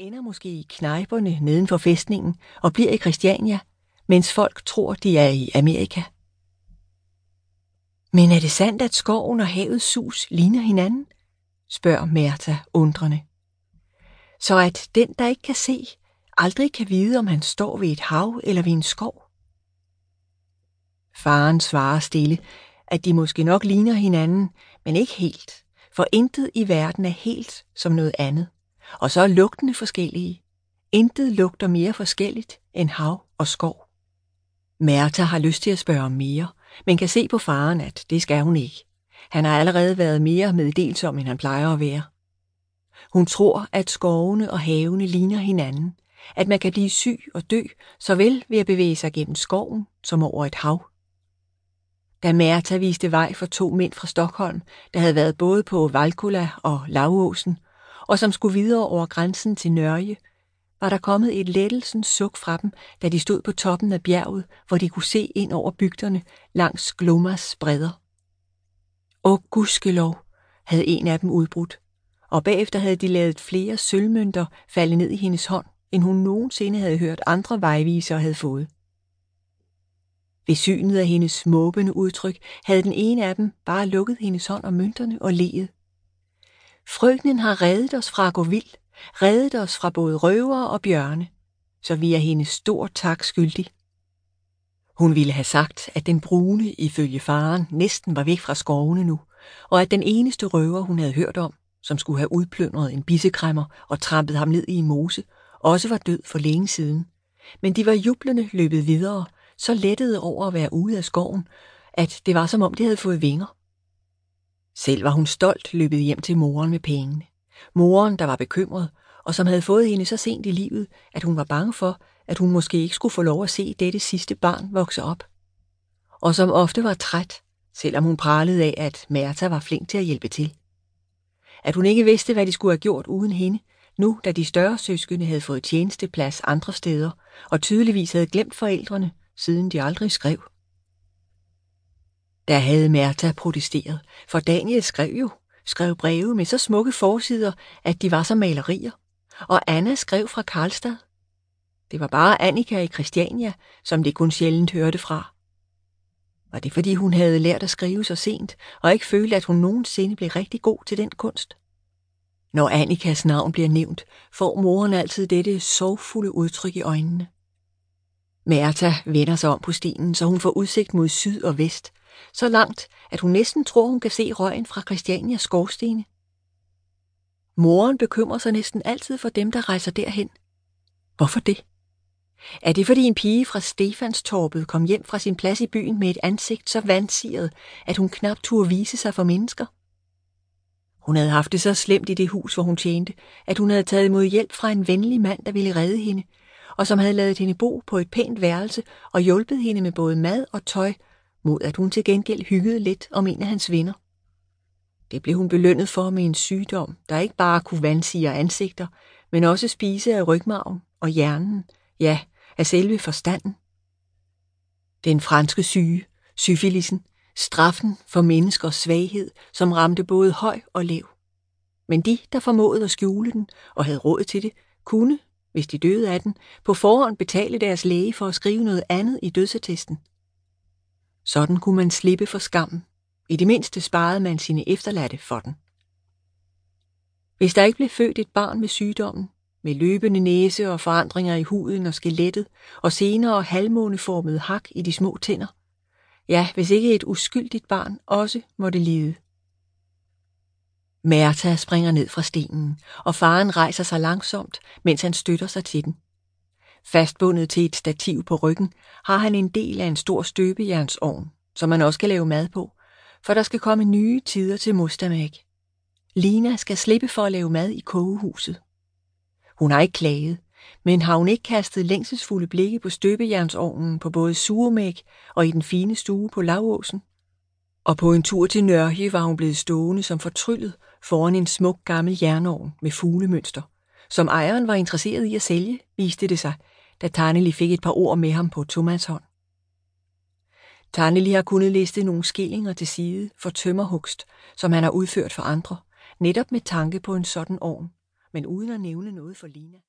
ender måske i knejperne neden for fæstningen og bliver i Christiania, mens folk tror, de er i Amerika. Men er det sandt, at skoven og havets sus ligner hinanden? spørger Märta undrende. Så at den, der ikke kan se, aldrig kan vide, om han står ved et hav eller ved en skov? Faren svarer stille, at de måske nok ligner hinanden, men ikke helt, for intet i verden er helt som noget andet. Og så er lugtene forskellige. Intet lugter mere forskelligt end hav og skov. Mærta har lyst til at spørge om mere, men kan se på faren, at det skal hun ikke. Han har allerede været mere meddelsom, end han plejer at være. Hun tror, at skovene og havene ligner hinanden, at man kan blive syg og dø, såvel ved at bevæge sig gennem skoven som over et hav. Da Märta viste vej for to mænd fra Stockholm, der havde været både på Valkula og Lavåsen, og som skulle videre over grænsen til Nørje, var der kommet et lettelsens suk fra dem, da de stod på toppen af bjerget, hvor de kunne se ind over bygderne langs Glomas bredder. Åh, gudskelov, havde en af dem udbrudt, og bagefter havde de lavet flere sølvmønter falde ned i hendes hånd, end hun nogensinde havde hørt andre vejvisere havde fået. Ved synet af hendes småbende udtryk havde den ene af dem bare lukket hendes hånd om mønterne og leet. Frøkenen har reddet os fra at gå vild, reddet os fra både røvere og bjørne, så vi er hende stor tak skyldig. Hun ville have sagt, at den brune ifølge faren næsten var væk fra skovene nu, og at den eneste røver, hun havde hørt om, som skulle have udplyndret en bissekræmmer og trampet ham ned i en mose, også var død for længe siden. Men de var jublende løbet videre, så lettede over at være ude af skoven, at det var som om de havde fået vinger. Selv var hun stolt løbet hjem til moren med pengene. Moren, der var bekymret, og som havde fået hende så sent i livet, at hun var bange for, at hun måske ikke skulle få lov at se dette sidste barn vokse op. Og som ofte var træt, selvom hun pralede af, at Märta var flink til at hjælpe til. At hun ikke vidste, hvad de skulle have gjort uden hende, nu da de større søskende havde fået tjenesteplads andre steder, og tydeligvis havde glemt forældrene, siden de aldrig skrev. Der havde Märta protesteret, for Daniel skrev jo, skrev breve med så smukke forsider, at de var som malerier, og Anna skrev fra Karlstad. Det var bare Annika i Christiania, som det kun sjældent hørte fra. Var det fordi hun havde lært at skrive så sent, og ikke følte, at hun nogensinde blev rigtig god til den kunst? Når Annikas navn bliver nævnt, får moren altid dette sorgfulde udtryk i øjnene. Mærta vender sig om på stenen, så hun får udsigt mod syd og vest, så langt, at hun næsten tror, hun kan se røgen fra Christianias skorstene. Moren bekymrer sig næsten altid for dem, der rejser derhen. Hvorfor det? Er det fordi en pige fra Stefanstorpet kom hjem fra sin plads i byen med et ansigt så vandsiret, at hun knap turde vise sig for mennesker? Hun havde haft det så slemt i det hus, hvor hun tjente, at hun havde taget imod hjælp fra en venlig mand, der ville redde hende, og som havde lavet hende bo på et pænt værelse og hjulpet hende med både mad og tøj, mod at hun til gengæld hyggede lidt om en af hans venner. Det blev hun belønnet for med en sygdom, der ikke bare kunne vandsige ansigter, men også spise af rygmarven og hjernen, ja, af selve forstanden. Den franske syge, syfilisen, straffen for menneskers svaghed, som ramte både høj og lav. Men de, der formåede at skjule den og havde råd til det, kunne, hvis de døde af den, på forhånd betale deres læge for at skrive noget andet i dødsattesten. Sådan kunne man slippe for skammen. I det mindste sparede man sine efterladte for den. Hvis der ikke blev født et barn med sygdommen, med løbende næse og forandringer i huden og skelettet, og senere halvmåneformede hak i de små tænder, ja, hvis ikke et uskyldigt barn også måtte lide. Mærta springer ned fra stenen, og faren rejser sig langsomt, mens han støtter sig til den. Fastbundet til et stativ på ryggen har han en del af en stor støbejernsovn, som man også kan lave mad på, for der skal komme nye tider til Mustamag. Lina skal slippe for at lave mad i kogehuset. Hun har ikke klaget, men har hun ikke kastet længselsfulde blikke på støbejernsovnen på både Suremæk og i den fine stue på Lavåsen? Og på en tur til Nørhe var hun blevet stående som fortryllet foran en smuk gammel jernovn med fuglemønster, som ejeren var interesseret i at sælge, viste det sig, da Tarneli fik et par ord med ham på Thomas hånd. Tarneli har kunnet liste nogle skillinger til side for tømmerhugst, som han har udført for andre, netop med tanke på en sådan ovn, men uden at nævne noget for Lina.